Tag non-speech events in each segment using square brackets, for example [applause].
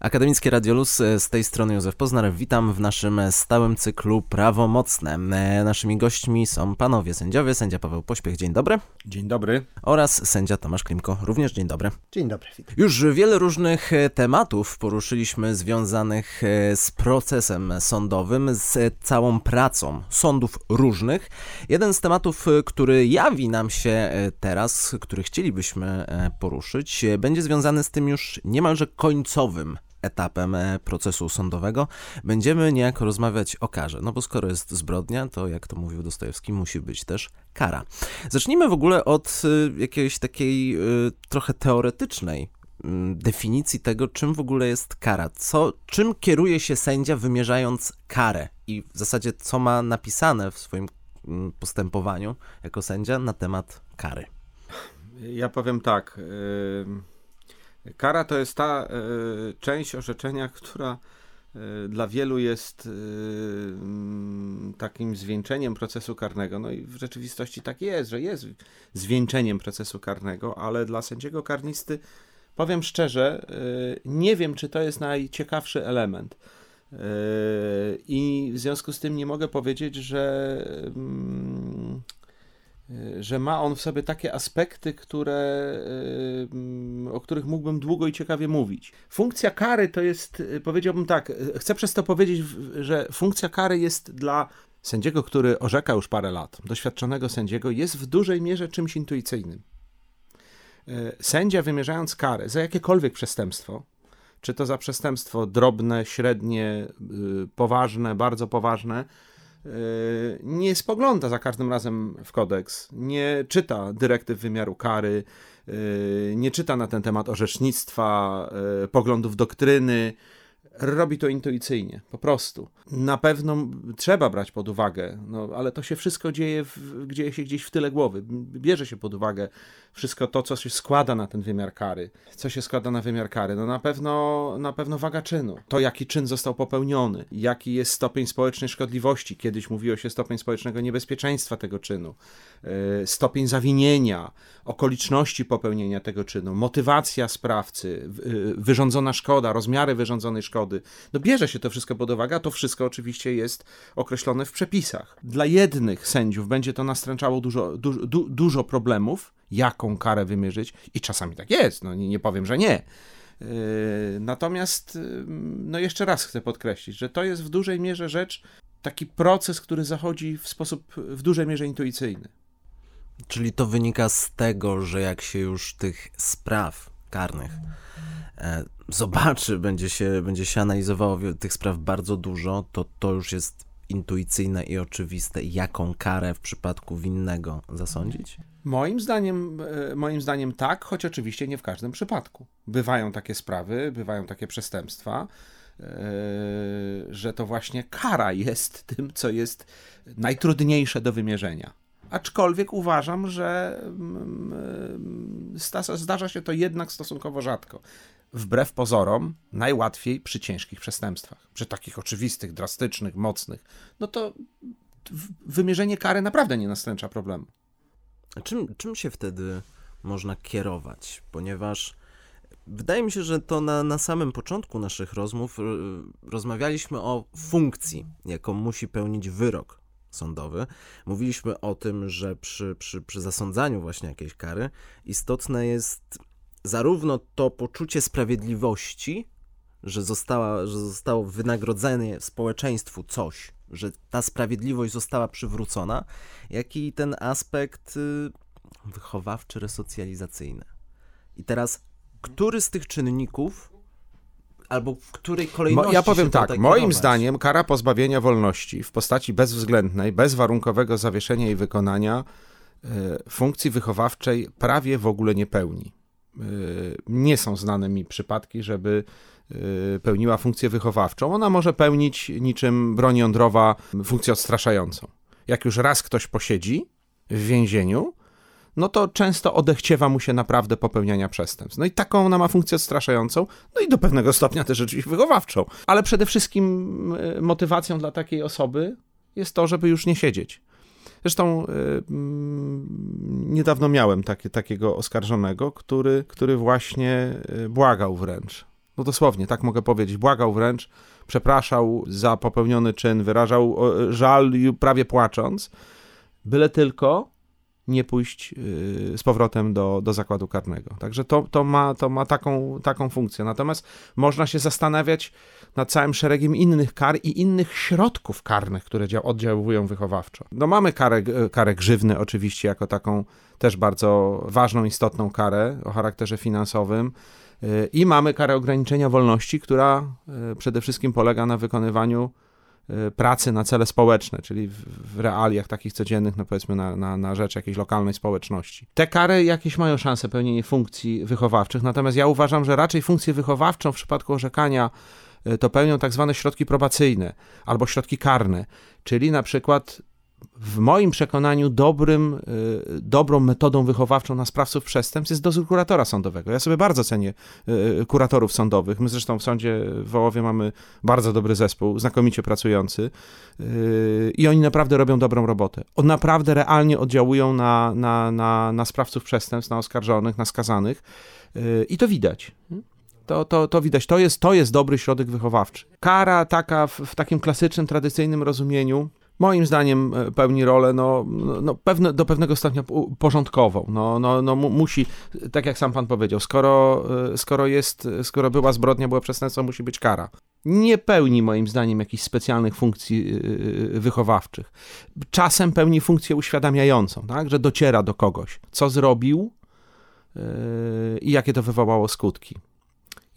Akademickie Radiolus, e, z tej strony Józef Poznar. Witam w naszym stałym cyklu Prawomocne. E, naszymi gośćmi są panowie sędziowie, sędzia Paweł Pośpiech, dzień dobry. Dzień dobry. Oraz sędzia Tomasz Klimko, również dzień dobry. Dzień dobry. Już wiele różnych e, tematów poruszyliśmy związanych z procesem sądowym, z całą pracą sądów różnych. Jeden z tematów, który jawi nam się teraz, który chcielibyśmy poruszyć, będzie związany z tym już niemalże końcowym etapem e, procesu sądowego, będziemy niejako rozmawiać o karze. No bo skoro jest zbrodnia, to jak to mówił Dostojewski, musi być też kara. Zacznijmy w ogóle od e, jakiejś takiej e, trochę teoretycznej mm, definicji tego, czym w ogóle jest kara. Co, czym kieruje się sędzia wymierzając karę i w zasadzie co ma napisane w swoim mm, postępowaniu jako sędzia na temat kary. Ja powiem tak. Yy Kara to jest ta e, część orzeczenia, która e, dla wielu jest e, mm, takim zwieńczeniem procesu karnego. No i w rzeczywistości tak jest, że jest zwieńczeniem procesu karnego, ale dla sędziego karnisty, powiem szczerze, nie wiem, czy to jest najciekawszy element. I w związku z tym nie mogę powiedzieć, że mm, że ma on w sobie takie aspekty, które, y, o których mógłbym długo i ciekawie mówić. Funkcja kary to jest, y, powiedziałbym tak, chcę przez to powiedzieć, że funkcja kary jest dla sędziego, który orzeka już parę lat, doświadczonego sędziego, jest w dużej mierze czymś intuicyjnym. Sędzia wymierzając karę za jakiekolwiek przestępstwo, czy to za przestępstwo drobne, średnie, poważne, bardzo poważne, nie spogląda za każdym razem w kodeks, nie czyta dyrektyw wymiaru kary, nie czyta na ten temat orzecznictwa, e, poglądów doktryny, robi to intuicyjnie, po prostu. Na pewno trzeba brać pod uwagę, no, ale to się wszystko dzieje, w, dzieje się gdzieś w tyle głowy. Bierze się pod uwagę wszystko to, co się składa na ten wymiar kary. Co się składa na wymiar kary? No na pewno, na pewno waga czynu. To, jaki czyn został popełniony, jaki jest stopień społecznej szkodliwości. Kiedyś mówiło się stopień społecznego niebezpieczeństwa tego czynu, yy, stopień zawinienia, okoliczności popełnienia tego czynu, motywacja sprawcy, yy, wyrządzona szkoda, rozmiary wyrządzonej szkody. No bierze się to wszystko pod uwagę, a to wszystko oczywiście jest określone w przepisach. Dla jednych sędziów będzie to nastręczało dużo, du, du, dużo problemów, jaką karę wymierzyć, i czasami tak jest, no nie, nie powiem, że nie. Yy, natomiast, yy, no jeszcze raz chcę podkreślić, że to jest w dużej mierze rzecz, taki proces, który zachodzi w sposób w dużej mierze intuicyjny. Czyli to wynika z tego, że jak się już tych spraw karnych e, zobaczy, będzie się, będzie się analizowało tych spraw bardzo dużo, to to już jest intuicyjne i oczywiste, jaką karę w przypadku winnego zasądzić? Moim zdaniem, e, moim zdaniem tak, choć oczywiście nie w każdym przypadku. Bywają takie sprawy, bywają takie przestępstwa, e, że to właśnie kara jest [laughs] tym, co jest najtrudniejsze do wymierzenia. Aczkolwiek uważam, że mm, mm, zdarza się to jednak stosunkowo rzadko. Wbrew pozorom, najłatwiej przy ciężkich przestępstwach, przy takich oczywistych, drastycznych, mocnych, no to wymierzenie kary naprawdę nie nastręcza problemu. Czym, czym się wtedy można kierować? Ponieważ wydaje mi się, że to na, na samym początku naszych rozmów rozmawialiśmy o funkcji, jaką musi pełnić wyrok sądowy. Mówiliśmy o tym, że przy, przy, przy zasądzaniu właśnie jakiejś kary istotne jest zarówno to poczucie sprawiedliwości, że, została, że zostało wynagrodzenie społeczeństwu coś, że ta sprawiedliwość została przywrócona, jak i ten aspekt y, wychowawczy, resocjalizacyjny. I teraz, który z tych czynników albo w której kolejności. Ja powiem tak, moim kierować? zdaniem kara pozbawienia wolności w postaci bezwzględnej, bezwarunkowego zawieszenia i wykonania y, funkcji wychowawczej prawie w ogóle nie pełni. Y, nie są znane mi przypadki, żeby pełniła funkcję wychowawczą. Ona może pełnić niczym broń jądrowa funkcję odstraszającą. Jak już raz ktoś posiedzi w więzieniu, no to często odechciewa mu się naprawdę popełniania przestępstw. No i taką ona ma funkcję odstraszającą, no i do pewnego stopnia też rzeczywiście wychowawczą. Ale przede wszystkim y, motywacją dla takiej osoby jest to, żeby już nie siedzieć. Zresztą y, mm, niedawno miałem takie, takiego oskarżonego, który, który właśnie y, błagał wręcz. No dosłownie, tak mogę powiedzieć. Błagał wręcz, przepraszał za popełniony czyn, wyrażał żal prawie płacząc, byle tylko nie pójść y, z powrotem do, do zakładu karnego. Także to, to ma, to ma taką, taką funkcję. Natomiast można się zastanawiać nad całym szeregiem innych kar i innych środków karnych, które oddziałują wychowawczo. No mamy karę, karę grzywny oczywiście jako taką też bardzo ważną, istotną karę o charakterze finansowym. I mamy karę ograniczenia wolności, która y, przede wszystkim polega na wykonywaniu Y, pracy na cele społeczne, czyli w, realiach takich codziennych, no powiedzmy na, na, na rzecz jakiejś lokalnej społeczności. Te kary jakieś mają szansę pełnienia funkcji wychowawczych, natomiast ja uważam, że raczej funkcję wychowawczą w przypadku orzekania y, to pełnią tak zwane środki probacyjne albo środki karne, czyli na przykład w moim przekonaniu dobrym, y, dobrą metodą wychowawczą na sprawców przestępstw jest dozór kuratora sądowego. Ja sobie bardzo cenię y, kuratorów sądowych. My zresztą w sądzie w Wołowie mamy bardzo dobry zespół, znakomicie pracujący y, i oni naprawdę robią dobrą robotę. On naprawdę realnie oddziałują na, na, na, na sprawców przestępstw, na oskarżonych, na skazanych i to widać. To, to, to widać, to jest, to jest dobry środek wychowawczy. Kara taka w, w takim klasycznym, tradycyjnym rozumieniu, moim zdaniem e, pełni rolę no, no, no, pewne, do pewnego stopnia porządkową. No, no, no, musi, tak jak sam pan powiedział, skoro, e, skoro jest, skoro była zbrodnia, była przestępstwo, musi być kara. Nie pełni moim zdaniem jakichś specjalnych funkcji e, wychowawczych. Czasem pełni funkcję uświadamiającą, tak? że dociera do kogoś, co zrobił i jakie to wywołało skutki.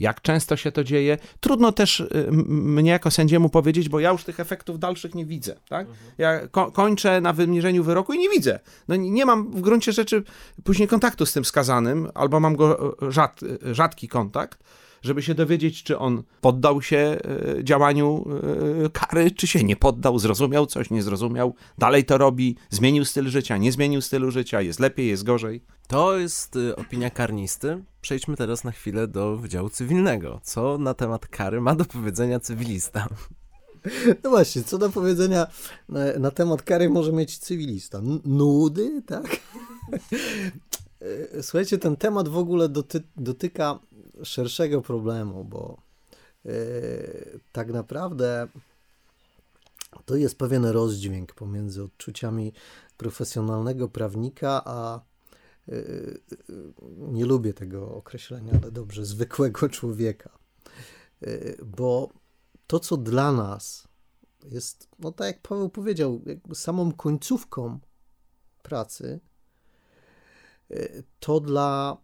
Jak często się to dzieje? Trudno też y, mnie jako sędziemu powiedzieć, bo ja już tych efektów dalszych nie widzę. Tak? Ja ko kończę na wymierzeniu wyroku i nie widzę. No, nie mam w gruncie rzeczy później kontaktu z tym skazanym, albo mam go e, rzad, e, rzadki kontakt żeby się dowiedzieć, czy on poddał się e, działaniu e, kary, czy się nie poddał, zrozumiał coś, nie zrozumiał, dalej to robi, zmienił styl życia, nie zmienił stylu życia, jest lepiej, jest gorzej. To jest e, opinia karnisty. Przejdźmy teraz na chwilę do Wydziału Cywilnego. Co na temat kary ma do powiedzenia cywilista? No właśnie, co do powiedzenia na, na, temat kary może mieć cywilista? N nudy, tak? [laughs] Słuchajcie, ten temat w ogóle doty dotyka szerszego problemu, bo yy, tak naprawdę to jest pewien rozdźwięk pomiędzy odczuciami profesjonalnego prawnika, a yy, nie lubię tego określenia, ale dobrze, zwykłego człowieka. Bo to, co dla nas jest, no tak jak Paweł powiedział, samą końcówką pracy, to dla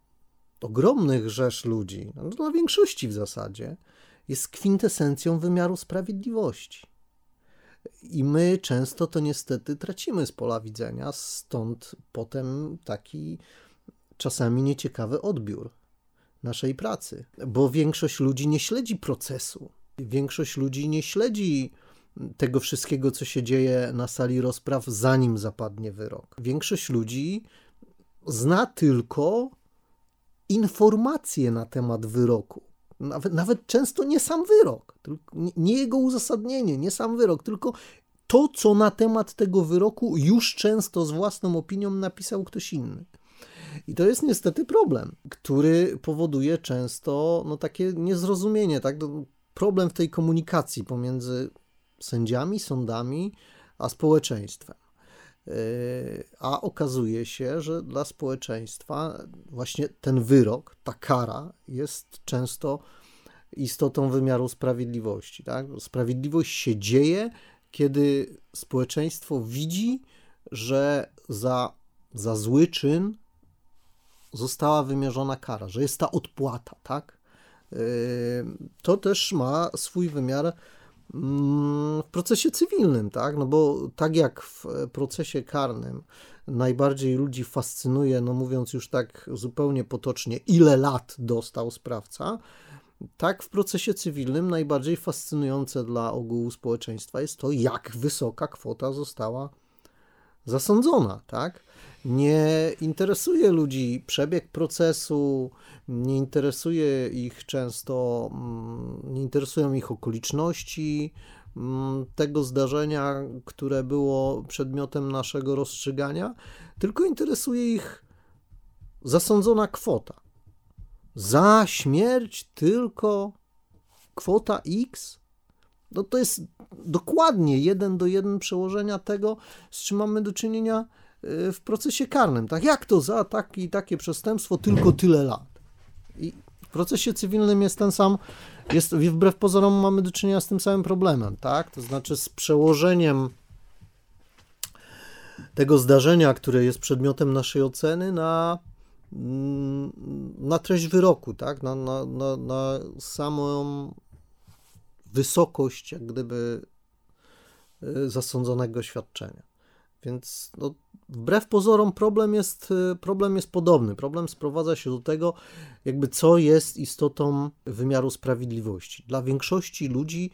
ogromnych rzesz ludzi, no dla większości w zasadzie, jest kwintesencją wymiaru sprawiedliwości. I my często to niestety tracimy z pola widzenia, stąd potem taki czasami nieciekawy odbiór naszej pracy, bo większość ludzi nie śledzi procesu. Większość ludzi nie śledzi tego wszystkiego, co się dzieje na sali rozpraw, zanim zapadnie wyrok. Większość ludzi zna tylko informacje na temat wyroku. Nawet, nawet często nie sam wyrok, nie jego uzasadnienie, nie sam wyrok, tylko to, co na temat tego wyroku już często z własną opinią napisał ktoś inny. I to jest niestety problem, który powoduje często no, takie niezrozumienie, tak? problem w tej komunikacji pomiędzy sędziami, sądami a społeczeństwem. A okazuje się, że dla społeczeństwa właśnie ten wyrok, ta kara jest często istotą wymiaru sprawiedliwości. Tak? Sprawiedliwość się dzieje, kiedy społeczeństwo widzi, że za, za zły czyn została wymierzona kara, że jest ta odpłata. Tak? Yy, to też ma swój wymiar w procesie cywilnym, tak? No bo tak jak w procesie karnym najbardziej ludzi fascynuje, no mówiąc już tak zupełnie potocznie, ile lat dostał sprawca, tak w procesie cywilnym najbardziej fascynujące dla ogółu społeczeństwa jest to, jak wysoka kwota została zasądzona, tak? Nie interesuje ludzi przebieg procesu, nie interesuje ich często, mm, nie interesują ich okoliczności mm, tego zdarzenia, które było przedmiotem naszego rozstrzygania, tylko interesuje ich zasądzona kwota. Za śmierć tylko kwota X no to jest dokładnie jeden do jeden przełożenia tego, z czym mamy do czynienia y, w procesie karnym. Tak jak to za taki, takie przestępstwo tylko tyle lat? I w procesie cywilnym jest ten sam, jest, wbrew pozorom mamy do czynienia z tym samym problemem, tak? To znaczy z przełożeniem tego zdarzenia, które jest przedmiotem naszej oceny na, mm, na treść wyroku, tak? na, na, na, na samą wysokość jak gdyby y, zasądzonego świadczenia. Więc no, wbrew pozorom problem jest, y, problem jest podobny. Problem sprowadza się do tego, jakby co jest istotą wymiaru sprawiedliwości. Dla większości ludzi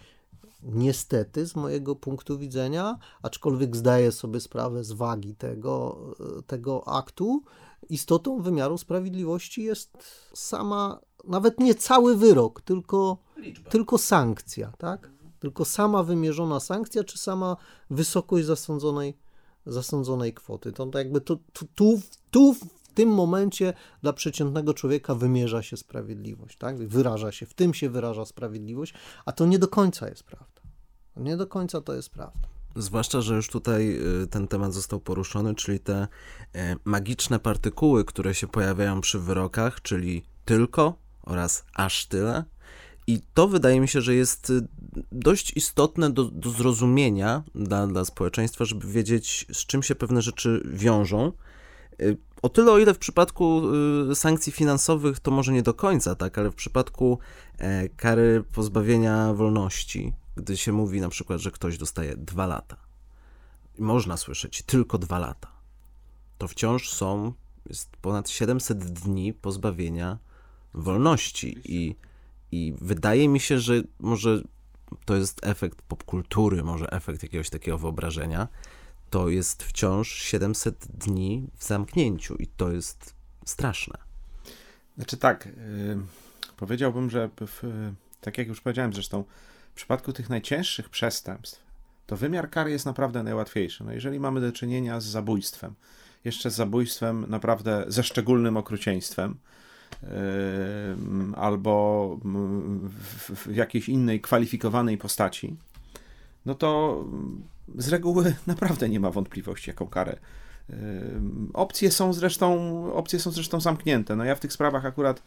niestety z mojego punktu widzenia, aczkolwiek zdaję sobie sprawę z wagi tego, y, tego aktu, istotą wymiaru sprawiedliwości jest sama, nawet nie cały wyrok, tylko, tylko sankcja, tak? Tylko sama wymierzona sankcja, czy sama wysokość zasądzonej, zasądzonej kwoty. To, jakby to, tu, tu, tu w tym momencie dla przeciętnego człowieka wymierza się sprawiedliwość, tak? Wyraża się, w tym się wyraża sprawiedliwość, a to nie do końca jest prawda. Nie do końca to jest prawda. Zwłaszcza, że już tutaj y, ten temat został poruszony, czyli te e, magiczne partykuły, które się pojawiają przy wyrokach, czyli tylko oraz aż tyle. I to wydaje mi się, że jest y, dość istotne do, do zrozumienia dla, dla społeczeństwa, żeby wiedzieć, z czym się pewne rzeczy wiążą. Y, o tyle, o ile w przypadku sankcji finansowych to może nie do końca, tak, ale w przypadku e, kary pozbawienia wolności, gdy się mówi na przykład, że ktoś dostaje dwa lata, można słyszeć tylko dwa lata, to wciąż są, jest ponad 700 dni pozbawienia wolności i, i wydaje mi się, że może to jest efekt popkultury, może efekt jakiegoś takiego wyobrażenia, to jest wciąż 700 dni w zamknięciu i to jest straszne. Znaczy tak, yy, powiedziałbym, że w, tak jak już powiedziałem zresztą, w przypadku tych najcięższych przestępstw, to wymiar kary jest naprawdę najłatwiejszy. No jeżeli mamy do czynienia z zabójstwem, jeszcze z zabójstwem naprawdę ze szczególnym okrucieństwem, albo w, w jakiejś innej kwalifikowanej postaci, no to z reguły [laughs] naprawdę nie ma wątpliwości, jaką karę. Opcje są zresztą, opcje są zresztą zamknięte. No ja w tych sprawach akurat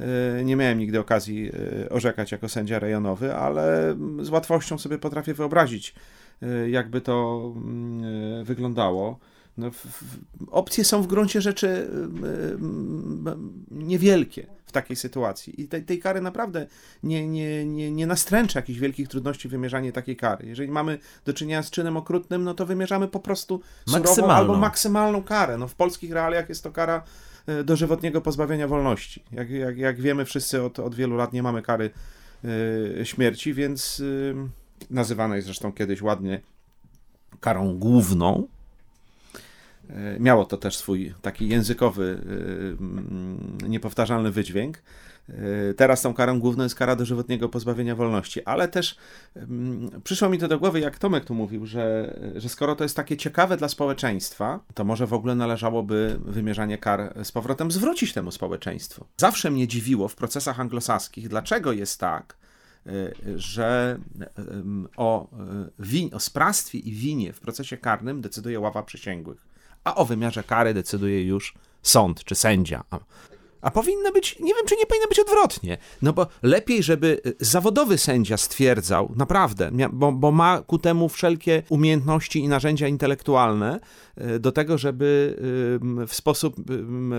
E, nie miałem nigdy okazji e, orzekać jako sędzia rejonowy, ale z łatwością sobie potrafię wyobrazić, e, jakby to mm, wyglądało. No, opcje są w gruncie rzeczy niewielkie w takiej sytuacji. I tej, tej kary naprawdę nie, nie, nie, nie nastręcza jakichś wielkich trudności wymierzanie takiej kary. Jeżeli mamy do czynienia z czynem okrutnym, no to wymierzamy po prostu surową albo maksymalną karę. No, w polskich realiach jest to kara E, dożywotniego pozbawienia wolności. Jak, jak, jak wiemy, wszyscy od, od wielu lat nie mamy kary y, śmierci, więc y, nazywana jest zresztą kiedyś ładnie karą główną. Miało to też swój taki językowy, niepowtarzalny wydźwięk. E, teraz tą karą główną jest kara dożywotniego pozbawienia wolności, ale też um, przyszło mi to do głowy, jak Tomek tu mówił, że, że skoro to jest takie ciekawe dla społeczeństwa, to może w ogóle należałoby wymierzanie kar z powrotem zwrócić temu społeczeństwu. Zawsze mnie dziwiło w procesach anglosaskich, dlaczego jest tak, e, że o, e, win, o sprawstwie i winie w procesie karnym decyduje ława przysięgłych, a o wymiarze kary decyduje już sąd czy sędzia. A powinno być, nie wiem, czy nie powinno być odwrotnie. No bo lepiej, żeby y, zawodowy sędzia stwierdzał, naprawdę, bo, bo ma ku temu wszelkie umiejętności i narzędzia intelektualne y, do tego, żeby w sposób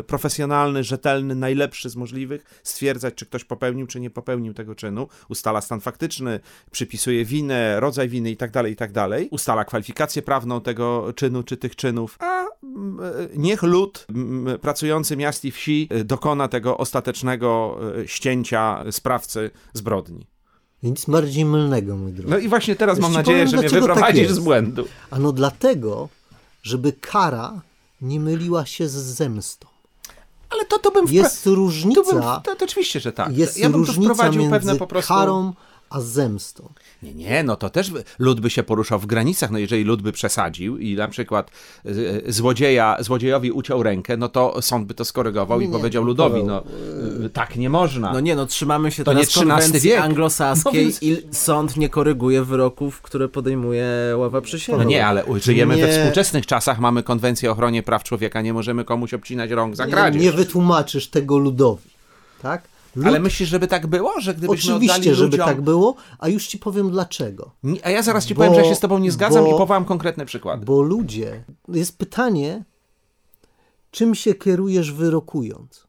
profesjonalny, rzetelny, najlepszy z możliwych stwierdzać, czy ktoś popełnił, czy nie popełnił tego czynu, ustala stan faktyczny, przypisuje winę, rodzaj winy i tak dalej, i tak ustala kwalifikację prawną tego czynu, czy tych czynów, a y, niech lud pracujący miast i wsi dokona dokona tego ostatecznego e, ścięcia sprawcy zbrodni. Nic bardziej mylnego, mój drogi. No i właśnie teraz mam nadzieję, powiem, że mnie wyprowadzisz tak z błędu. Ano dlatego, żeby kara nie myliła się z zemstą. Ale to, to bym... Jest różnica... To, bym, to, to, oczywiście, że tak. Jest ja bym różnica wprowadził między pewne po prostu... karą a zemstą. Nie, nie, no to też lud by się poruszał w granicach. No jeżeli lud by przesadził i na przykład y, y, złodzieja, złodziejowi uciął rękę, no to sąd by to skorygował i Nie, powiedział ludowi, no y, tak nie można. No nie, no trzymamy się To teraz nie konwencji wiek. anglosaskiej No więc- i sąd nie koryguje wyroków, które podejmuje ława przysięgła. No nie, ale żyjemy we Nie. współczesnych czasach, mamy konwencję o ochronie praw człowieka, nie możemy komuś obcinać rąk za Nie, kradzież. nie wytłumaczysz tego ludowi. Tak? Lud, Ale myślisz, żeby tak było? Że gdybyśmy Oczywiście, żeby ludziom... tak było, a już ci powiem dlaczego. Nie, A ja zaraz ci Bo- powiem, że ja się z tobą nie zgadzam bo- i powołam konkretne przykłady. Bo ludzie, jest pytanie, czym się kierujesz wyrokując?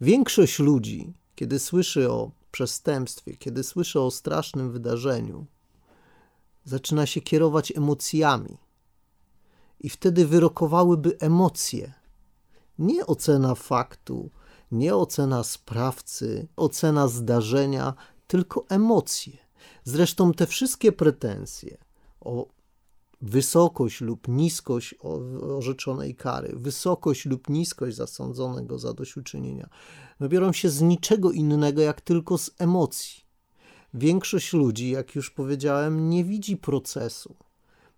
Większość ludzi, kiedy słyszy o przestępstwie, kiedy słyszy o strasznym wydarzeniu, zaczyna się kierować emocjami. I wtedy wyrokowałyby emocje. Nie ocena faktu, nie ocena sprawcy, ocena zdarzenia, tylko emocje. Zresztą te wszystkie pretensje o wysokość lub niskość orzeczonej kary, wysokość lub niskość zasądzonego zadośćuczynienia, no biorą się z niczego innego jak tylko z emocji. Większość ludzi, jak już powiedziałem, nie widzi procesu,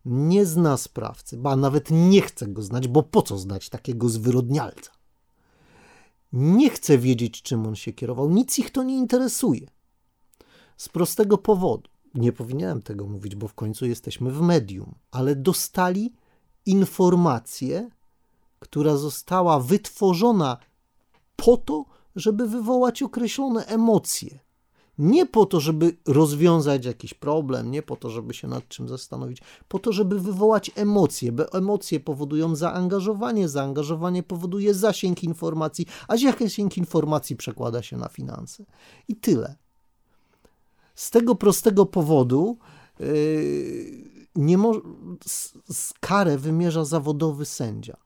nie zna sprawcy, ba nawet nie chce go znać, bo po co znać takiego zwyrodnialca? Nie chce wiedzieć, czym on się kierował, nic ich to nie interesuje. Z prostego powodu. Nie powinienem tego mówić, bo w końcu jesteśmy w medium, ale dostali informację, która została wytworzona po to, żeby wywołać określone emocje. Nie po to, żeby rozwiązać jakiś problem, nie po to, żeby się nad czym zastanowić, po to, żeby wywołać emocje, bo emocje powodują zaangażowanie, zaangażowanie powoduje zasięg informacji, a zasięg informacji przekłada się na finanse. I tyle. Z tego prostego powodu yy, nie mo- karę wymierza zawodowy sędzia,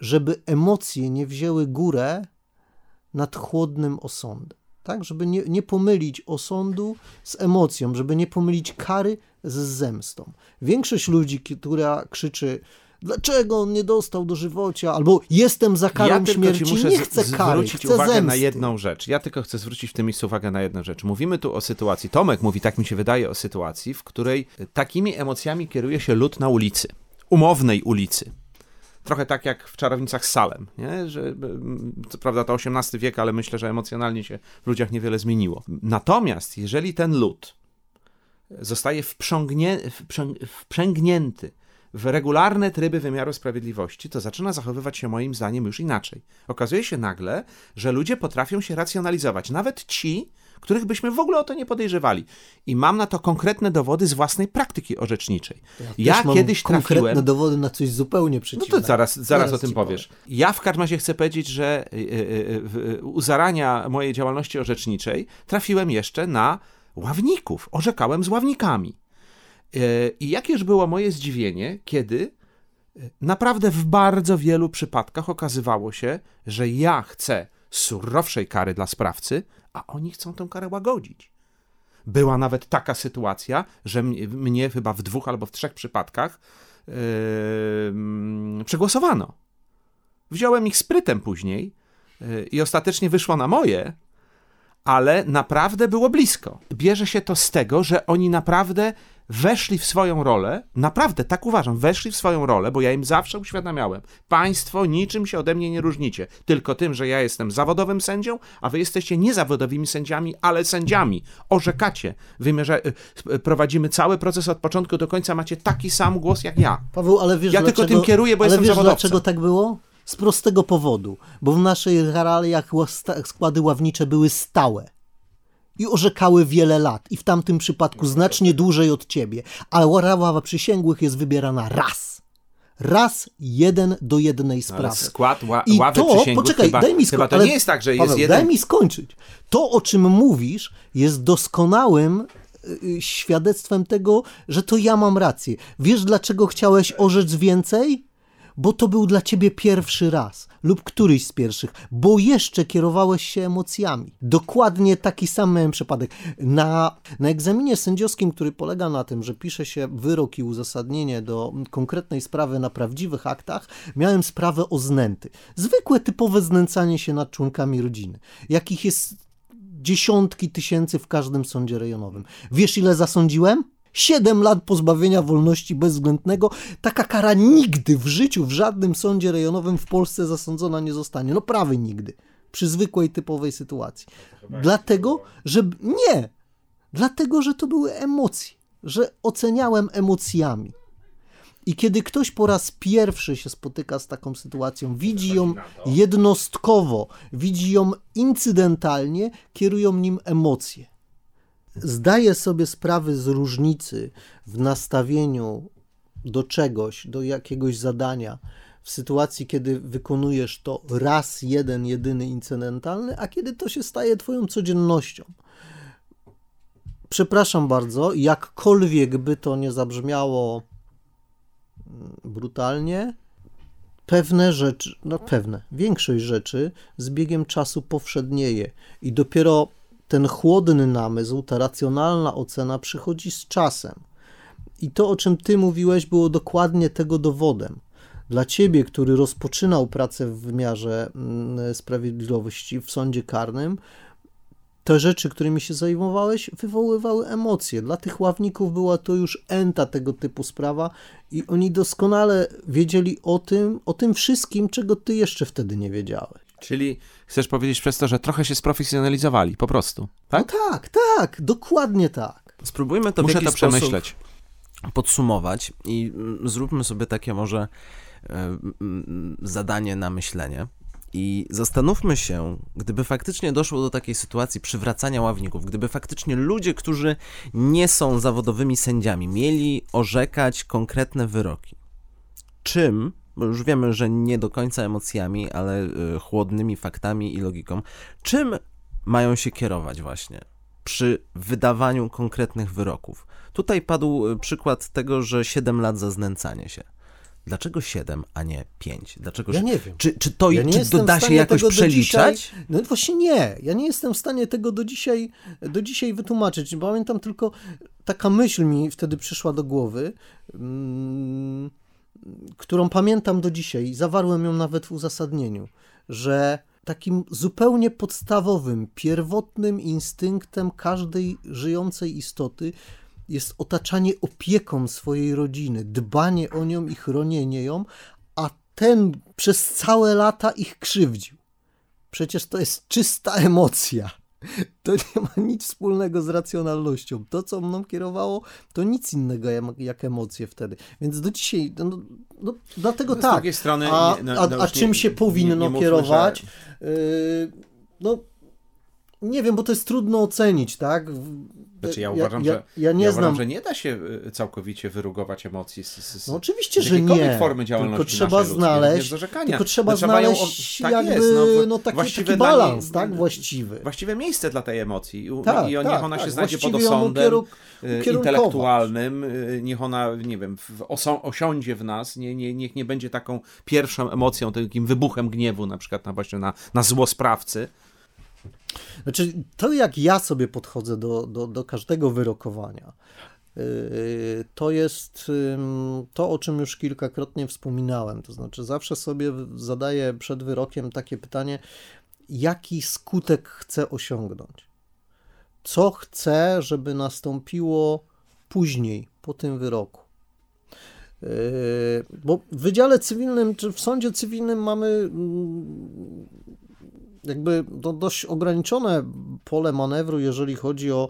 żeby emocje nie wzięły górę nad chłodnym osądem. Tak, żeby nie, nie pomylić osądu z emocją, żeby nie pomylić kary z zemstą. Większość ludzi, która krzyczy, dlaczego on nie dostał dożywocia, albo jestem za karą ja śmierci, ci muszę nie chcę kary, zwrócić chcę uwagę zemsty. na jedną rzecz. Ja tylko chcę zwrócić w tym miejscu uwagę na jedną rzecz. Mówimy tu o sytuacji, Tomek mówi, tak mi się wydaje, o sytuacji, w której takimi emocjami kieruje się lud na ulicy. Umownej ulicy. Trochę tak jak w Czarownicach Salem, nie? że co prawda to XVIII wiek, ale myślę, że emocjonalnie się w ludziach niewiele zmieniło. Natomiast jeżeli ten lud zostaje wprzągnie, wprzęg, wprzęgnięty w regularne tryby wymiaru sprawiedliwości, to zaczyna zachowywać się moim zdaniem już inaczej. Okazuje się nagle, że ludzie potrafią się racjonalizować, nawet ci, których byśmy w ogóle o to nie podejrzewali. I mam na to konkretne dowody z własnej praktyki orzeczniczej. Ja, mam kiedyś konkretne trafiłem... dowody na coś zupełnie No przeciwnego. to zaraz, zaraz o tym powiesz. Ja w każdym razie chcę powiedzieć, że y, y, w- u zarania mojej działalności orzeczniczej trafiłem jeszcze na ławników. Orzekałem z ławnikami. I jakież było moje zdziwienie, kiedy naprawdę w bardzo wielu przypadkach okazywało się, że ja chcę surowszej kary dla sprawcy, a oni chcą tę karę łagodzić. Była nawet taka sytuacja, że mnie, mnie chyba w dwóch albo w trzech przypadkach yy, przegłosowano. Wziąłem ich sprytem później yy, i ostatecznie wyszło na moje, ale naprawdę było blisko. Bierze się to z tego, że oni naprawdę weszli w swoją rolę, naprawdę tak uważam, weszli w swoją rolę, bo ja im zawsze uświadamiałem, państwo niczym się ode mnie nie różnicie, tylko tym, że ja jestem zawodowym sędzią, a wy jesteście niezawodowymi sędziami, ale sędziami. Orzekacie, wymierza, y, prowadzimy cały proces od początku do końca, macie taki sam głos jak ja. Paweł, ale wiesz Ja tylko dlaczego, tym kieruję, bo ale jestem wiesz zawodowcem. dlaczego tak było? Z prostego powodu, bo w naszych realiach ła- składy ławnicze były stałe i orzekały wiele lat i w tamtym przypadku znacznie dłużej od ciebie, a ława przysięgłych jest wybierana raz. Raz, jeden do jednej sprawy. Ale skład ła, I ławy to, przysięgłych poczekaj, chyba, daj mi skończyć. to nie jest tak, że jest Paweł, jeden... Daj mi skończyć. To, o czym mówisz, jest doskonałym y, świadectwem tego, że to ja mam rację. Wiesz, dlaczego chciałeś orzec więcej? Bo to był dla ciebie pierwszy raz, lub któryś z pierwszych, bo jeszcze kierowałeś się emocjami. Dokładnie taki sam miałem przypadek. Na, na egzaminie sędziowskim, który polega na tym, że pisze się wyrok i uzasadnienie do konkretnej sprawy na prawdziwych aktach, miałem sprawę o znęty. Zwykłe, typowe znęcanie się nad członkami rodziny, jakich jest dziesiątki tysięcy w każdym sądzie rejonowym. Wiesz, ile zasądziłem? 7 lat pozbawienia wolności bezwzględnego. Taka kara nigdy w życiu w żadnym sądzie rejonowym w Polsce zasądzona nie zostanie. No prawie nigdy. Przy zwykłej, typowej sytuacji. Dlatego, że nie. Dlatego, że to były emocje. Że oceniałem emocjami. I kiedy ktoś po raz pierwszy się spotyka z taką sytuacją, widzi ją jednostkowo, widzi ją incydentalnie, kierują nim emocje. Zdaje sobie sprawy z różnicy w nastawieniu do czegoś, do jakiegoś zadania, w sytuacji, kiedy wykonujesz to raz, jeden, jedyny incydentalny, a kiedy to się staje Twoją codziennością. Przepraszam bardzo, jakkolwiek by to nie zabrzmiało brutalnie. Pewne rzeczy, no pewne, większość rzeczy z biegiem czasu powszednieje i dopiero ten chłodny namysł, ta racjonalna ocena przychodzi z czasem. I to, o czym ty mówiłeś, było dokładnie tego dowodem. Dla ciebie, który rozpoczynał pracę w wymiarze mm, sprawiedliwości w sądzie karnym, te rzeczy, którymi się zajmowałeś, wywoływały emocje. Dla tych ławników była to już enta tego typu sprawa i oni doskonale wiedzieli o tym, o tym wszystkim, czego ty jeszcze wtedy nie wiedziałeś. Czyli chcesz powiedzieć przez to, że trochę się sprofesjonalizowali, po prostu, tak? No tak, tak, dokładnie tak. Spróbujmy to Muszę w jakiś to przemyśleć. podsumować i mm, zróbmy sobie takie może e, mm, zadanie na myślenie. I zastanówmy się, gdyby faktycznie doszło do takiej sytuacji przywracania ławników, gdyby faktycznie ludzie, którzy nie są zawodowymi sędziami, mieli orzekać konkretne wyroki, czym, już wiemy, że nie do końca emocjami, ale y, chłodnymi faktami i logiką, czym mają się kierować właśnie przy wydawaniu konkretnych wyroków? Tutaj padł y, przykład tego, że 7 lat za znęcanie się. Dlaczego 7, a nie 5? Dlaczego, Ja nie wiem. Czy, czy to Ja czy doda w się jakoś przeliczać? Dzisiaj, no właśnie nie. Ja nie jestem w stanie tego do dzisiaj, do dzisiaj wytłumaczyć. Pamiętam tylko, taka myśl mi wtedy przyszła do głowy, mm, którą pamiętam do dzisiaj. Zawarłem ją nawet w uzasadnieniu, że takim zupełnie podstawowym, pierwotnym instynktem każdej żyjącej istoty jest otaczanie opieką swojej rodziny, dbanie o nią i chronienie ją, a ten przez całe lata ich krzywdził. Przecież to jest czysta emocja. [laughs] To nie ma nic wspólnego z racjonalnością. To, co mną kierowało, to nic innego jak, emocje wtedy. Więc do dzisiaj, no, no, dlatego Z tak. drugiej strony a, nie- no, a, no a już nie- czym się powinno nie kierować? że- Yy, no, nie wiem, bo to jest trudno ocenić, tak? Znaczy ja uważam, ja, że, ja nie ja znam. uważam, że nie da się y, całkowicie wyrugować emocji z, z, z, No oczywiście, z że nie. formy działalności tylko trzeba naszej ludzkiej, również znaleźć, orzekania. tylko trzeba No, trzeba ją- znaleźć tak jakby jest, no, no, taki, taki balans, tak, właściwy. Właściwe miejsce dla tej emocji. I, Tak, i niech tak, ona tak. się znajdzie pod osądem y, intelektualnym, y, niech ona, nie wiem, osą- osiądzie w nas, nie, nie, niech nie będzie taką pierwszą emocją, takim wybuchem gniewu na przykład na, właśnie na, na złospravcy. Znaczy, to jak ja sobie podchodzę do, do, do każdego wyrokowania, yy, to jest to, o czym już kilkakrotnie wspominałem. To znaczy, zawsze sobie zadaję przed wyrokiem takie pytanie, jaki skutek chcę osiągnąć? Co chcę, żeby nastąpiło później, po tym wyroku? Yy, Bo w wydziale cywilnym, czy w sądzie cywilnym mamy mm, jakby no, dość ograniczone pole manewru, jeżeli chodzi o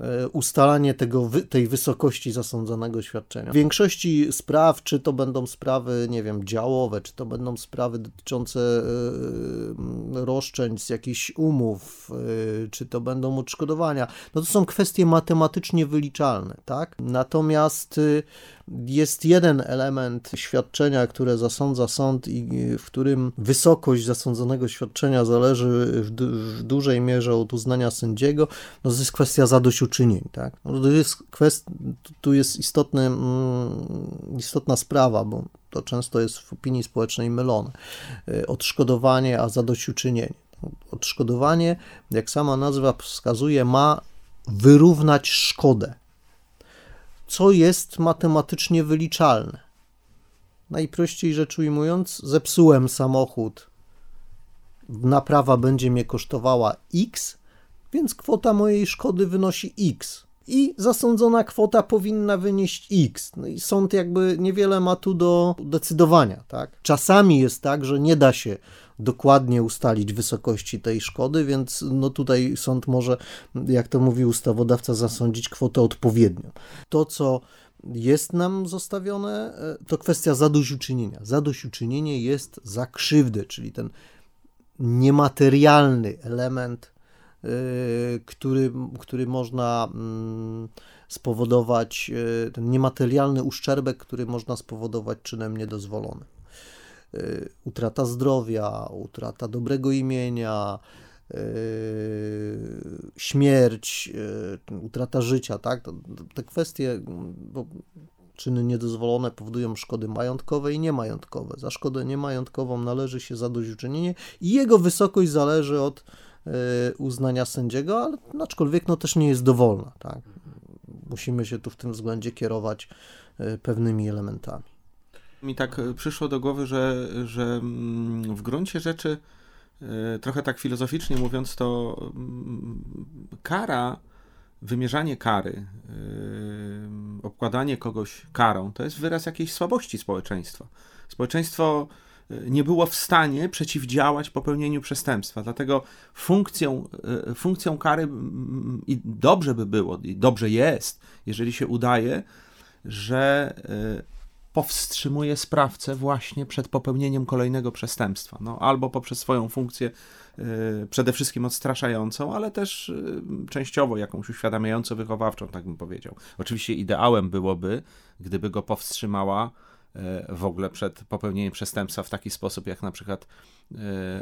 e, ustalanie tego, tej wysokości zasądzonego świadczenia. W większości spraw, czy to będą sprawy, nie wiem, działowe, czy to będą sprawy dotyczące e, roszczeń z jakichś umów, e, czy to będą odszkodowania, no to są kwestie matematycznie wyliczalne, tak? Natomiast y, jest jeden element świadczenia, które zasądza sąd i w którym wysokość zasądzonego świadczenia zależy w, w dużej mierze od uznania sędziego, no to jest kwestia zadośćuczynień, tak? No to jest kwest... Tu jest istotny, mm, istotna sprawa, bo to często jest w opinii społecznej mylone. Y, Odszkodowanie, a zadośćuczynienie. Odszkodowanie, jak sama nazwa wskazuje, ma wyrównać szkodę co jest matematycznie wyliczalne. Najprościej rzecz ujmując, zepsułem samochód, naprawa będzie mnie kosztowała X, więc kwota mojej szkody wynosi X. I zasądzona kwota powinna wynieść X. No i sąd jakby niewiele ma tu do decydowania. Tak? Czasami jest tak, że nie da się dokładnie ustalić wysokości tej szkody, więc no tutaj sąd może, jak to mówi ustawodawca, zasądzić kwotę odpowiednią. To, co jest nam zostawione, e, to kwestia zadośćuczynienia. Zadośćuczynienie jest za krzywdę, czyli ten niematerialny element, który, który można mm, spowodować, e, ten niematerialny uszczerbek, który można spowodować czynem niedozwolonym. Utrata zdrowia, utrata dobrego imienia, śmierć, utrata życia, tak? Te kwestie, bo czyny niedozwolone powodują szkody majątkowe i niemajątkowe. Za szkodę niemajątkową należy się zadośćuczynienie i jego wysokość zależy od uznania sędziego, ale aczkolwiek no też nie jest dowolna, tak? Musimy się tu w tym względzie kierować pewnymi elementami. Mi tak przyszło do głowy, że, że mm, w gruncie rzeczy trochę tak filozoficznie mówiąc, to mm, kara, wymierzanie kary, obkładanie kogoś karą, to jest wyraz jakiejś słabości społeczeństwa. Społeczeństwo nie było w stanie przeciwdziałać popełnieniu przestępstwa. Dlatego funkcją, funkcją kary i dobrze by było, i dobrze jest, jeżeli się udaje, że powstrzymuje sprawcę właśnie przed popełnieniem kolejnego przestępstwa. No, albo poprzez swoją funkcję y, przede wszystkim odstraszającą, ale też częściowo jakąś uświadamiająco wychowawczą, tak bym powiedział. Oczywiście ideałem byłoby, gdyby go powstrzymała w ogóle przed popełnieniem przestępstwa w taki sposób, jak na przykład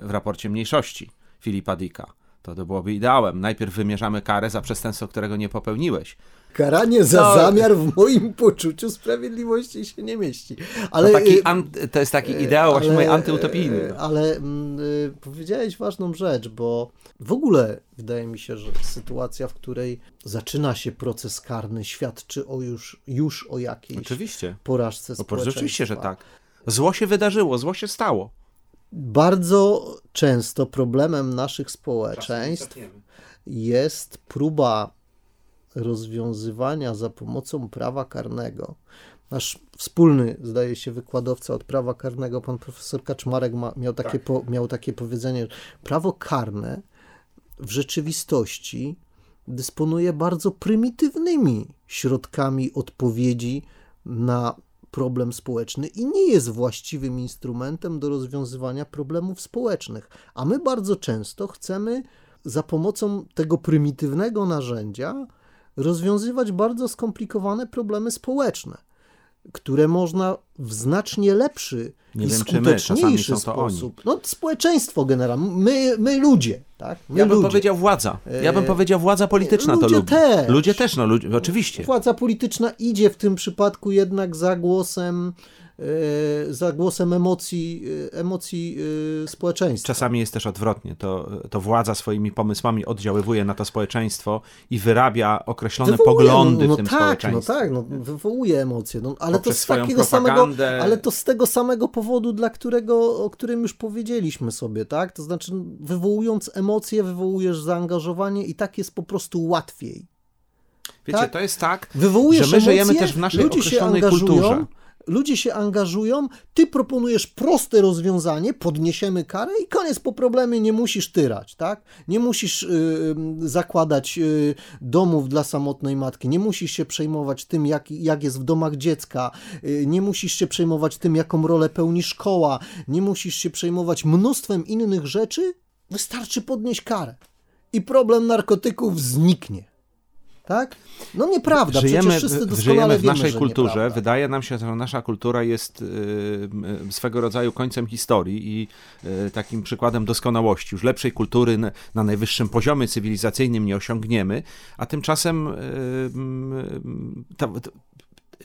w raporcie mniejszości Filipa Dicka. To, to byłoby ideałem. Najpierw wymierzamy karę za przestępstwo, którego nie popełniłeś, Karanie za no. zamiar w moim poczuciu sprawiedliwości się nie mieści. Ale, to, taki, y, to jest taki ideał ale, właśnie antyutopijny. Y, ale mm, y, powiedziałeś ważną rzecz, bo w ogóle wydaje mi się, że sytuacja, w której zaczyna się proces karny, świadczy o już, już o jakiejś Oczywiście. porażce społeczeństwa. Oczywiście, że tak. Zło się wydarzyło, zło się stało. Bardzo często problemem naszych społeczeństw jest próba rozwiązywania za pomocą prawa karnego. Nasz wspólny, zdaje się, wykładowca od prawa karnego, pan profesor Kaczmarek, ma, miał, takie tak. po, miał takie powiedzenie: prawo karne w rzeczywistości dysponuje bardzo prymitywnymi środkami odpowiedzi na problem społeczny i nie jest właściwym instrumentem do rozwiązywania problemów społecznych. A my bardzo często chcemy za pomocą tego prymitywnego narzędzia rozwiązywać bardzo skomplikowane problemy społeczne, które można w znacznie lepszy Nie i wiem, skuteczniejszy my, sposób. No, społeczeństwo generalnie, my, my ludzie, tak? My ja bym ludzie. powiedział władza. Ja bym e, powiedział władza polityczna ludzie to lubi. Też. Ludzie też, no ludzie, oczywiście. Władza polityczna idzie w tym przypadku jednak za głosem za głosem emocji, e, emocji e, społeczeństwa. Czasami jest też odwrotnie. To, to władza swoimi pomysłami oddziaływuje na to społeczeństwo i wyrabia określone wywołuje, poglądy no, no w tym tak, społeczeństwie. No tak, no, wywołuje emocje. No, ale, to z takiego samego, ale to z tego samego powodu, dla którego, o którym już powiedzieliśmy sobie, tak? To znaczy, wywołując emocje, wywołujesz zaangażowanie i tak jest po prostu łatwiej. Wiecie, tak? to jest tak, Wywołujesz że my emocje, żyjemy też w naszej określonej kulturze ludzie się angażują, ty proponujesz proste rozwiązanie, podniesiemy karę i koniec po problemie, nie musisz tyrać, tak? Nie musisz y, zakładać y, domów dla samotnej matki, nie musisz się przejmować tym, jak, jak jest w domach dziecka, y, nie musisz się przejmować tym, jaką rolę pełni szkoła, nie musisz się przejmować mnóstwem innych rzeczy, wystarczy podnieść karę i problem narkotyków zniknie. Tak? No nieprawda, żyjemy, przecież wszyscy doskonale żyjemy w naszej wiemy, kulturze. Wydaje nam się, że nasza kultura jest y, swego rodzaju końcem historii i y, takim przykładem doskonałości. Już lepszej kultury na, na najwyższym poziomie cywilizacyjnym nie osiągniemy, a tymczasem y, ta,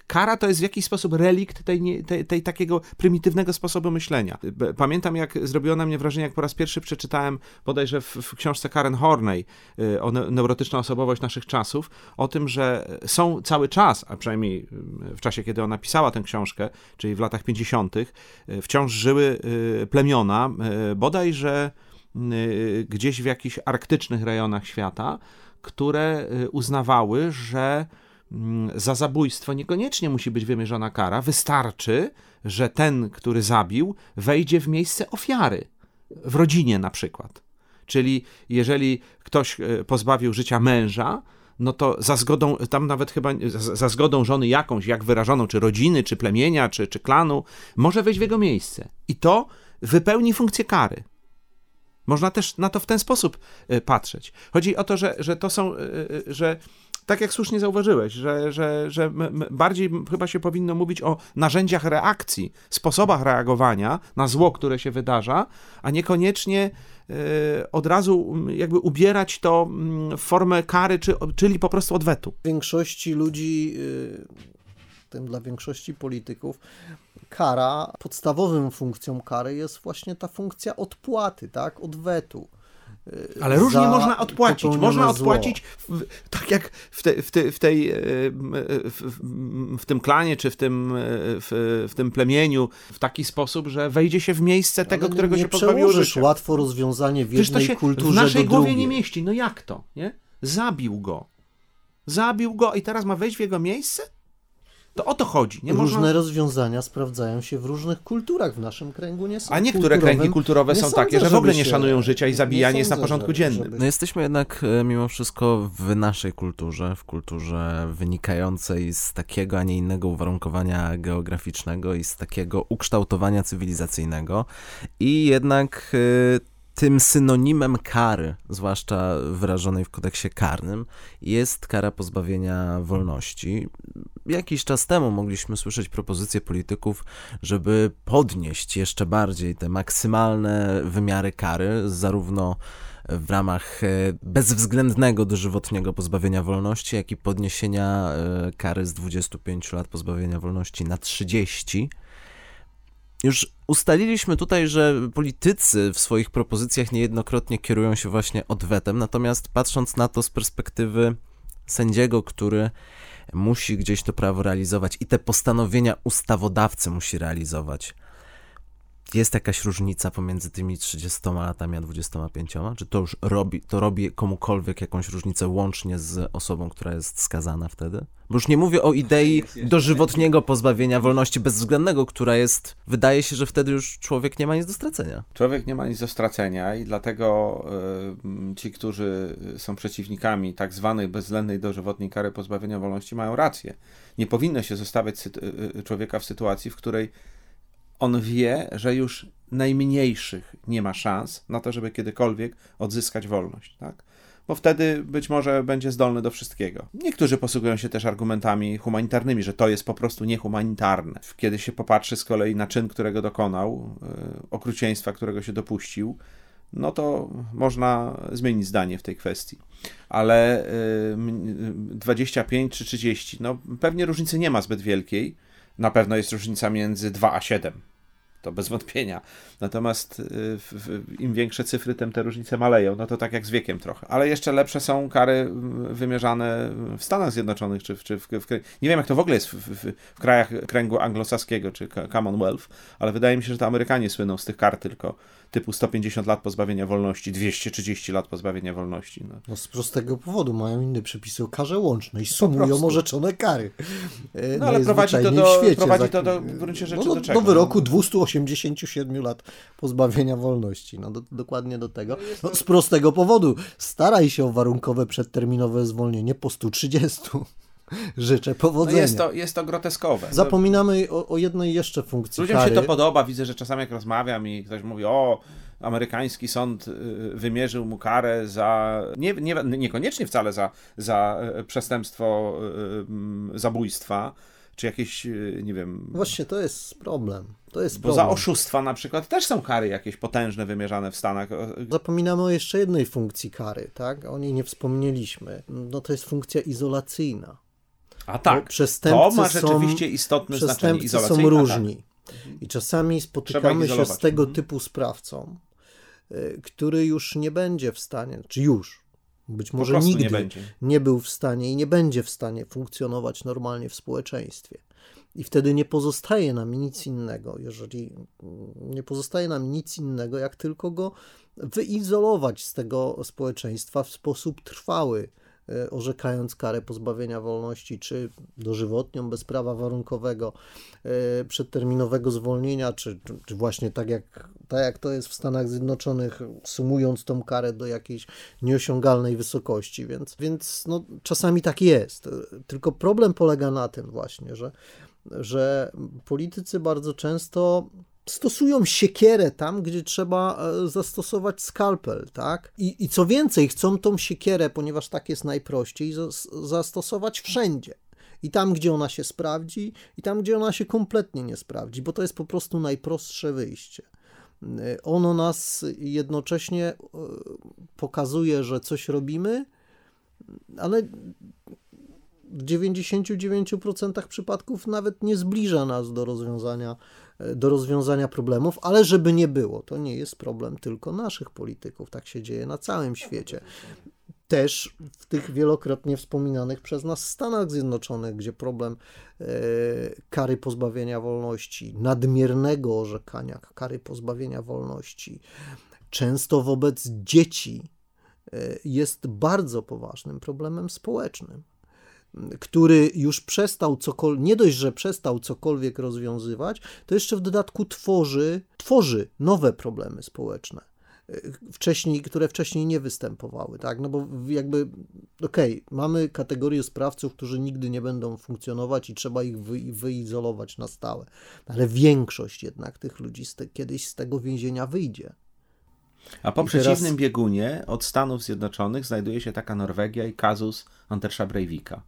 kara to jest w jakiś sposób relikt tej, tej, tej, takiego prymitywnego sposobu myślenia. Pamiętam, jak zrobiło na mnie wrażenie, jak po raz pierwszy przeczytałem bodajże w, w książce Karen Horney y, o neurotyczna osobowość naszych czasów, o tym, że są cały czas, a przynajmniej y, w czasie, kiedy ona pisała tę książkę, czyli w latach 50., y, wciąż żyły plemiona, bodajże gdzieś w jakichś arktycznych rejonach świata, które uznawały, że za zabójstwo niekoniecznie musi być wymierzona kara, wystarczy, że ten, który zabił, wejdzie w miejsce ofiary, w rodzinie na przykład. Czyli jeżeli ktoś pozbawił życia męża, no to za zgodą, tam nawet chyba za zgodą żony jakąś, jak wyrażoną, czy rodziny, czy plemienia, czy, czy klanu, może wejść w jego miejsce. I to wypełni funkcję kary. Można też na to w ten sposób e, patrzeć. Chodzi o to, że, że to są, e, e, że tak jak słusznie zauważyłeś, że, że, że bardziej chyba się powinno mówić o narzędziach reakcji, sposobach reagowania na zło, które się wydarza, a niekoniecznie E, od razu jakby ubierać to w formę kary, czy, czyli po prostu odwetu. Większości ludzi, y, tym dla większości polityków, kara, podstawową funkcją kary jest właśnie ta funkcja odpłaty, tak, odwetu. Ale różnie można odpłacić. Można odpłacić w, tak jak w, te, w, te, w tej e, w, w, tym klanie, czy w tym, w, tym plemieniu w taki sposób, że wejdzie się w miejsce tego, Ale którego nie się pozbawiło życia. łatwo rozwiązanie w jednej to się kulturze w naszej głowie drugiej. nie mieści. No jak to, nie? Zabił go. Zabił go i teraz ma wejść w jego miejsce? To o to chodzi. Nie Różne można... rozwiązania sprawdzają się w różnych kulturach. W naszym kręgu nie są. A niektóre kręgi kulturowe są takie, że w ogóle nie szanują życia i zabijanie jest na porządku dziennym. Żeby... No jesteśmy jednak e, mimo wszystko w naszej kulturze, w kulturze wynikającej z takiego, a nie innego uwarunkowania geograficznego i z takiego ukształtowania cywilizacyjnego. I jednak e, tym synonimem kary, zwłaszcza wyrażonej w kodeksie karnym, jest kara pozbawienia wolności. Jakiś czas temu mogliśmy słyszeć propozycje polityków, żeby podnieść jeszcze bardziej te maksymalne wymiary kary, zarówno w ramach e, bezwzględnego dożywotniego pozbawienia wolności, jak i podniesienia e, kary z 25 lat pozbawienia wolności na 30 już ustaliliśmy tutaj, że politycy w swoich propozycjach niejednokrotnie kierują się właśnie odwetem, natomiast patrząc na to z perspektywy sędziego, który musi gdzieś to prawo realizować i te postanowienia ustawodawcy musi realizować, jest jakaś różnica pomiędzy tymi 30 latami a 25? Czy to już robi, to robi komukolwiek jakąś różnicę łącznie z osobą, która jest skazana wtedy? Bo już nie mówię o idei dożywotniego pozbawienia wolności bezwzględnego, która jest, wydaje się, że wtedy już człowiek nie ma nic do stracenia. Człowiek nie ma nic do stracenia i dlatego y, ci, którzy są przeciwnikami tak zwanej bezwzględnej dożywotniej kary pozbawienia wolności mają rację. Nie powinno się zostawiać y, człowieka w sytuacji, w której on wie, że już najmniejszych nie ma szans na to, żeby kiedykolwiek odzyskać wolność, tak? Bo wtedy być może będzie zdolny do wszystkiego. Niektórzy posługują się też argumentami humanitarnymi, że to jest po prostu niehumanitarne. Kiedy się popatrzy z kolei na czyn, którego dokonał, yy, okrucieństwa, którego się dopuścił, no to można zmienić zdanie w tej kwestii. Ale yy, 25 czy 30, no pewnie różnicy nie ma zbyt wielkiej na pewno jest różnica między 2 a 7. To bez wątpienia. Natomiast y, im większe cyfry, tym te różnice maleją. No to tak jak z wiekiem trochę. Ale jeszcze lepsze są kary wymierzane w Stanach Zjednoczonych, czy w, czy w, w nie wiem jak to w ogóle jest w, w krajach kręgu anglosaskiego, czy Commonwealth, ale wydaje mi się, że to Amerykanie słyną z tych kar tylko typu 150 lat pozbawienia wolności, 230 lat pozbawienia wolności. No. no z prostego powodu mają inne przepisy o karze łącznej, sumują orzeczone kary. E, no ale prowadzi to do, świecie, prowadzi to do, w gruncie rzeczy no, do, do czego? Do wyroku 287 lat pozbawienia wolności. No do, dokładnie do tego. No, z prostego powodu. Staraj się o warunkowe przedterminowe zwolnienie po 130. Życzę powodzenia. No jest, to, jest to groteskowe. Zapominamy o, o jednej jeszcze funkcji Ludziom kary. się to podoba. Widzę, że czasami jak rozmawiam i ktoś mówi, o, amerykański sąd y, wymierzył mu karę za, nie, nie, niekoniecznie wcale za, za e, przestępstwo y, zabójstwa, czy jakieś, y, nie wiem... Właśnie, to jest problem. To jest Bo problem. za oszustwa na przykład też są kary jakieś potężne wymierzane w Stanach. Zapominamy o jeszcze jednej funkcji kary, tak? O niej nie wspomnieliśmy. No to jest funkcja izolacyjna. A tak, to ma rzeczywiście są, istotne znaczenie. Przestępcy są różni. I czasami spotykamy się z tego mhm. typu sprawcą, y, który już nie będzie w stanie, czy już, być może nigdy nie, nie, był w stanie i nie będzie w stanie funkcjonować normalnie w społeczeństwie. I wtedy nie pozostaje nam nic innego, jeżeli nie pozostaje nam nic innego, jak tylko go wyizolować z tego społeczeństwa w sposób trwały, orzekając karę pozbawienia wolności, czy dożywotnią bez prawa warunkowego, e, przedterminowego zwolnienia, czy, czy właśnie tak jak, tak jak to jest w Stanach Zjednoczonych, sumując tą karę do jakiejś nieosiągalnej wysokości. Więc, więc no, czasami tak jest. Tylko problem polega na tym właśnie, że, że politycy bardzo często stosują siekierę tam, gdzie trzeba e, zastosować skalpel, tak? I, I co więcej, chcą tą siekierę, ponieważ tak jest najprościej, zastosować wszędzie. I tam, gdzie ona się sprawdzi, i tam, gdzie ona się kompletnie nie sprawdzi, bo to jest po prostu najprostsze wyjście. E, ono nas jednocześnie e, pokazuje, że coś robimy, ale w 99% przypadków nawet nie zbliża nas do rozwiązania do rozwiązania problemów, ale żeby nie było, to nie jest problem tylko naszych polityków, tak się dzieje na całym świecie. Też w tych wielokrotnie wspominanych przez nas Stanach Zjednoczonych, gdzie problem e, kary pozbawienia wolności, nadmiernego orzekania kary pozbawienia wolności, często wobec dzieci, e, jest bardzo poważnym problemem społecznym który już przestał cokolwiek, nie dość, że przestał cokolwiek rozwiązywać, to jeszcze w dodatku tworzy, tworzy nowe problemy społeczne. E, wcześniej, które wcześniej nie występowały, tak? No bo jakby, okej, okay, mamy kategorię sprawców, którzy nigdy nie będą funkcjonować i trzeba ich wy, wyizolować na stałe, ale większość jednak tych ludzi z te, kiedyś z tego więzienia wyjdzie. A po I przeciwnym teraz... biegunie od Stanów Zjednoczonych znajduje się taka Norwegia i kazus Andersa Breivika.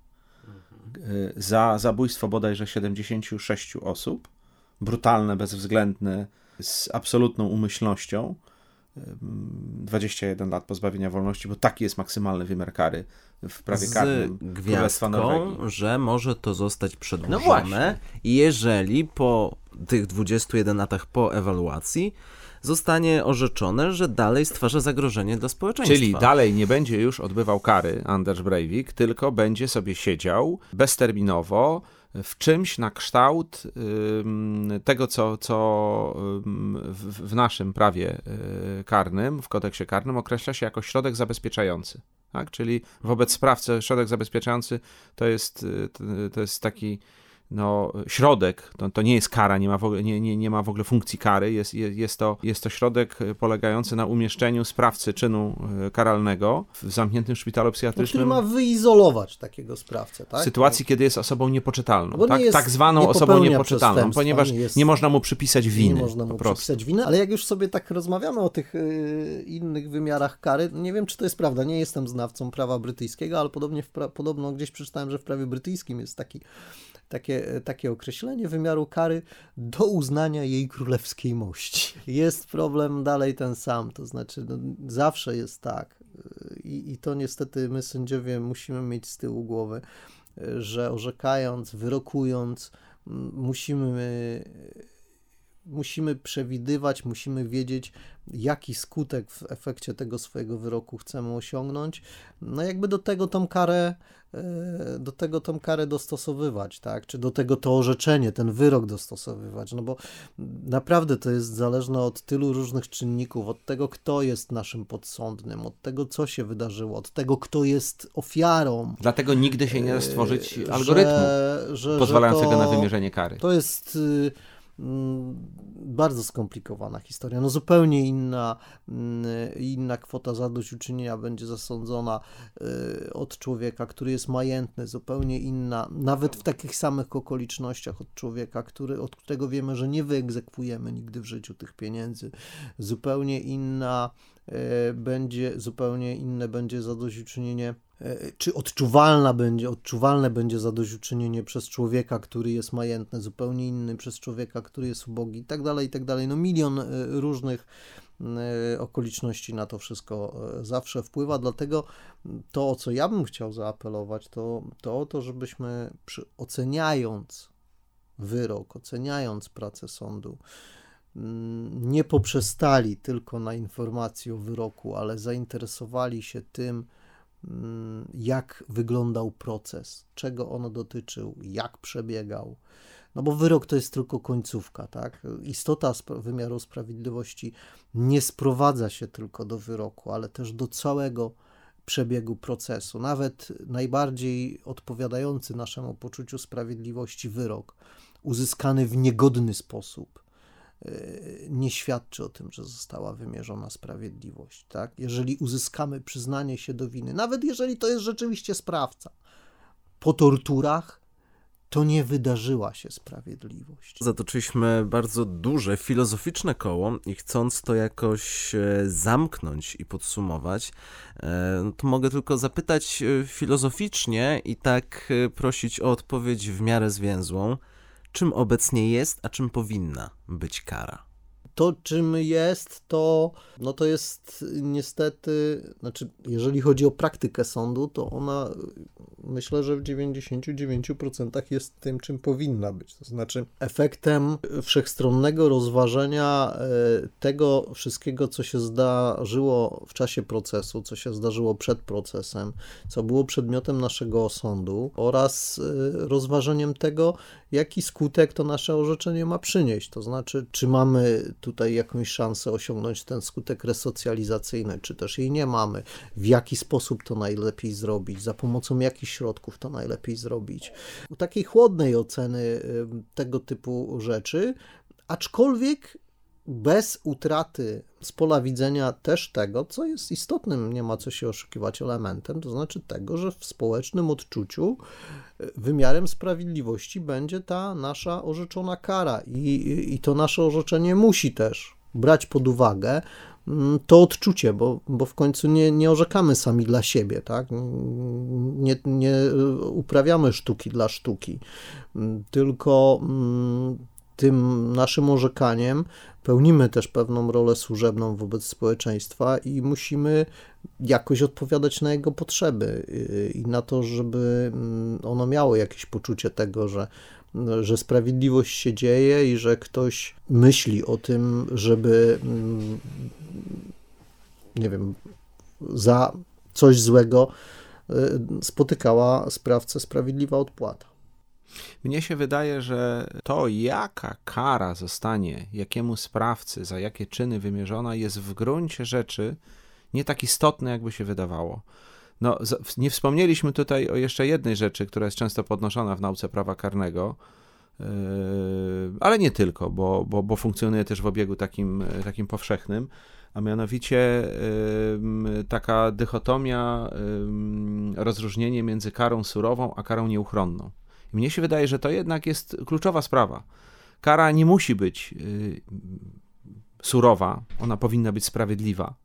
Y, za zabójstwo bodajże 76 osób, brutalne, bezwzględne, z absolutną umyślnością. 21 lat pozbawienia wolności, bo taki jest maksymalny wymiar kary w prawie z karnym gwiazdką, że może to zostać przedłużone, no jeżeli po tych 21 latach po ewaluacji zostanie orzeczone, że dalej stwarza zagrożenie dla społeczeństwa. Czyli dalej nie będzie już odbywał kary Anders Breivik, tylko będzie sobie siedział bezterminowo w czymś na kształt tego, co, co w, naszym prawie y, karnym, w kodeksie karnym określa się jako środek zabezpieczający. Tak? Czyli wobec sprawcy środek zabezpieczający to jest, y, to jest taki no, środek, to, to nie jest kara, nie ma, w ogóle, nie, nie, nie ma w ogóle funkcji kary, jest, jest, jest, to, jest to środek polegający na umieszczeniu sprawcy czynu e, karalnego w zamkniętym szpitalu psychiatrycznym. No, który ma wyizolować takiego sprawcę, tak? W sytuacji, kiedy jest osobą niepoczytalną, tak? Jest, tak zwaną nie osobą niepoczytalną, ponieważ nie, jest, nie, można mu przypisać winy. Nie można mu przypisać winy, ale jak już sobie tak rozmawiamy o tych y, innych wymiarach kary, nie wiem, czy to jest prawda, nie jestem znawcą prawa brytyjskiego, ale podobnie pra- podobno gdzieś przeczytałem, że w prawie brytyjskim jest taki takie, takie określenie wymiaru kary do uznania jej królewskiej mości. [laughs] Jest problem dalej ten sam, to znaczy no, zawsze jest tak I, i to niestety my sędziowie musimy mieć z tyłu głowy, że orzekając, wyrokując, musimy musimy przewidywać, musimy wiedzieć, jaki skutek w efekcie tego swojego wyroku chcemy osiągnąć. No jakby do tego tą karę, e, do tego tą karę dostosowywać, tak? Czy do tego to orzeczenie, ten wyrok dostosowywać, no bo naprawdę to jest zależne od tylu różnych czynników, od tego, kto jest naszym podsądnym, od tego, co się wydarzyło, od tego, kto jest ofiarą. Dlatego nigdy się nie da stworzyć e, algorytmu że, że, pozwalającego że to, na wymierzenie kary. To jest y, bardzo skomplikowana historia. No zupełnie inna, mm, inna kwota zadośćuczynienia będzie zasądzona y, od człowieka, który jest majętny, zupełnie inna, nawet w takich samych okolicznościach od człowieka, który, od którego wiemy, że nie wyegzekwujemy nigdy w życiu tych pieniędzy. Zupełnie inna y, będzie, zupełnie inne będzie zadośćuczynienie czy odczuwalna będzie, odczuwalne będzie zadośćuczynienie przez człowieka, który jest majętny, zupełnie inny przez człowieka, który jest ubogi i tak dalej, i tak dalej. No milion e, różnych e, okoliczności na to wszystko zawsze wpływa, dlatego to, o co ja bym chciał zaapelować, to, to o to, żebyśmy przy, oceniając wyrok, oceniając pracę sądu, mm, nie poprzestali tylko na informacji o wyroku, ale zainteresowali się tym, jak wyglądał proces, czego on dotyczył, jak przebiegał. No bo wyrok to jest tylko końcówka, tak? Istota wymiaru sprawiedliwości nie sprowadza się tylko do wyroku, ale też do całego przebiegu procesu. Nawet najbardziej odpowiadający naszemu poczuciu sprawiedliwości wyrok, uzyskany w niegodny sposób, nie świadczy o tym, że została wymierzona sprawiedliwość. Tak? Jeżeli uzyskamy przyznanie się do winy, nawet jeżeli to jest rzeczywiście sprawca, po torturach, to nie wydarzyła się sprawiedliwość. Zatoczyliśmy bardzo duże filozoficzne koło i chcąc to jakoś e, zamknąć i podsumować, e, no to mogę tylko zapytać e, filozoficznie i tak prosić o odpowiedź w miarę zwięzłą, czym obecnie jest, a czym powinna być kara? To, czym jest, to, no to jest niestety, znaczy, jeżeli chodzi o praktykę sądu, to ona myślę, że w 99% jest tym, czym powinna być. To znaczy efektem wszechstronnego rozważenia e, tego wszystkiego, co się zdarzyło w czasie procesu, co się zdarzyło przed procesem, co było przedmiotem naszego osądu oraz e, rozważeniem tego, jaki skutek to nasze orzeczenie ma przynieść. To znaczy, czy mamy tutaj jakąś szansę osiągnąć ten skutek resocjalizacyjny, czy też jej nie mamy, w jaki sposób to najlepiej zrobić, za pomocą jakich środków to najlepiej zrobić. U takiej chłodnej oceny tego typu rzeczy, aczkolwiek bez utraty z pola widzenia też tego, co jest istotnym, nie ma co się oszukiwać elementem, to znaczy tego, że w społecznym odczuciu e, wymiarem sprawiedliwości będzie ta nasza orzeczona kara. I, i to nasze orzeczenie musi też brać pod uwagę mm, to odczucie, bo, bo w końcu nie, nie orzekamy sami dla siebie, tak? Nie, nie uprawiamy sztuki dla sztuki, mm, tylko mm, tym naszym orzekaniem pełnimy też pewną rolę służebną wobec społeczeństwa i musimy jakoś odpowiadać na jego potrzeby y, i na to, żeby mm, ono miało jakieś poczucie tego, że, że sprawiedliwość się dzieje i że ktoś myśli o tym, żeby mm, nie wiem, za coś złego y, spotykała sprawcę sprawiedliwa odpłata. Mnie się wydaje, że to, jaka kara zostanie jakiemu sprawcy, za jakie czyny wymierzona, jest w gruncie rzeczy nie tak istotne, jakby się wydawało. No, nie wspomnieliśmy tutaj o jeszcze jednej rzeczy, która jest często podnoszona w nauce prawa karnego, yy, ale nie tylko, bo, bo, bo funkcjonuje też w obiegu takim, takim powszechnym, a mianowicie yy, taka dychotomia, yy, rozróżnienie między karą surową a karą nieuchronną. I mnie się wydaje, że to jednak jest kluczowa sprawa. Kara nie musi być yy, surowa, ona powinna być sprawiedliwa,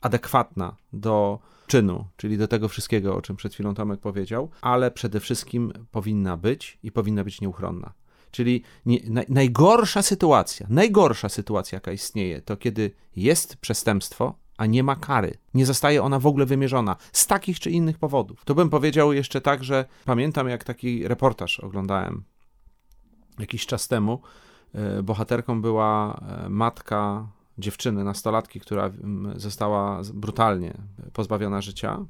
adekwatna do czynu, czyli do tego wszystkiego, o czym przed chwilą Tomek powiedział, ale przede wszystkim powinna być i powinna być nieuchronna. Czyli nie, najgorsza sytuacja, najgorsza sytuacja, jaka istnieje, to kiedy jest przestępstwo, a nie ma kary. Nie zostaje ona w ogóle wymierzona z takich czy innych powodów. To bym powiedział jeszcze tak, że pamiętam jak taki reportaż oglądałem jakiś czas temu. E, bohaterką była e, matka dziewczyny, nastolatki, która została brutalnie pozbawiona życia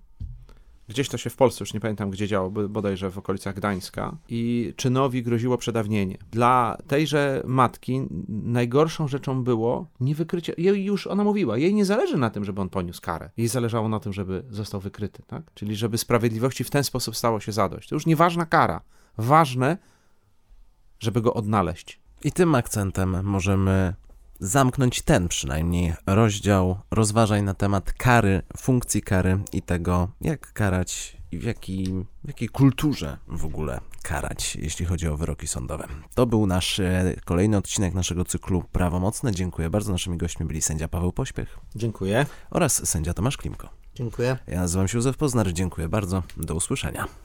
Gdzieś to się w Polsce, już nie pamiętam gdzie działo, bodajże w okolicach Gdańska. I czynowi groziło przedawnienie. Dla tejże matki najgorszą rzeczą było nie wykrycie. Jej już ona mówiła, jej nie zależy na tym, żeby on poniósł karę. Jej zależało na tym, żeby został wykryty, tak? Czyli żeby sprawiedliwości w ten sposób stało się zadość. To już nieważna kara. Ważne, żeby go odnaleźć. I tym akcentem możemy zamknąć ten przynajmniej rozdział rozważań na temat kary, funkcji kary i tego, jak karać i w, jaki, w jakiej kulturze w ogóle karać, jeśli chodzi o wyroki sądowe. To był nasz e, kolejny odcinek naszego cyklu Prawomocne. Dziękuję bardzo. Naszymi gośćmi byli sędzia Paweł Pośpiech. Dziękuję. Oraz sędzia Tomasz Klimko. Dziękuję. Ja nazywam się Józef Poznar. Dziękuję bardzo. Do usłyszenia.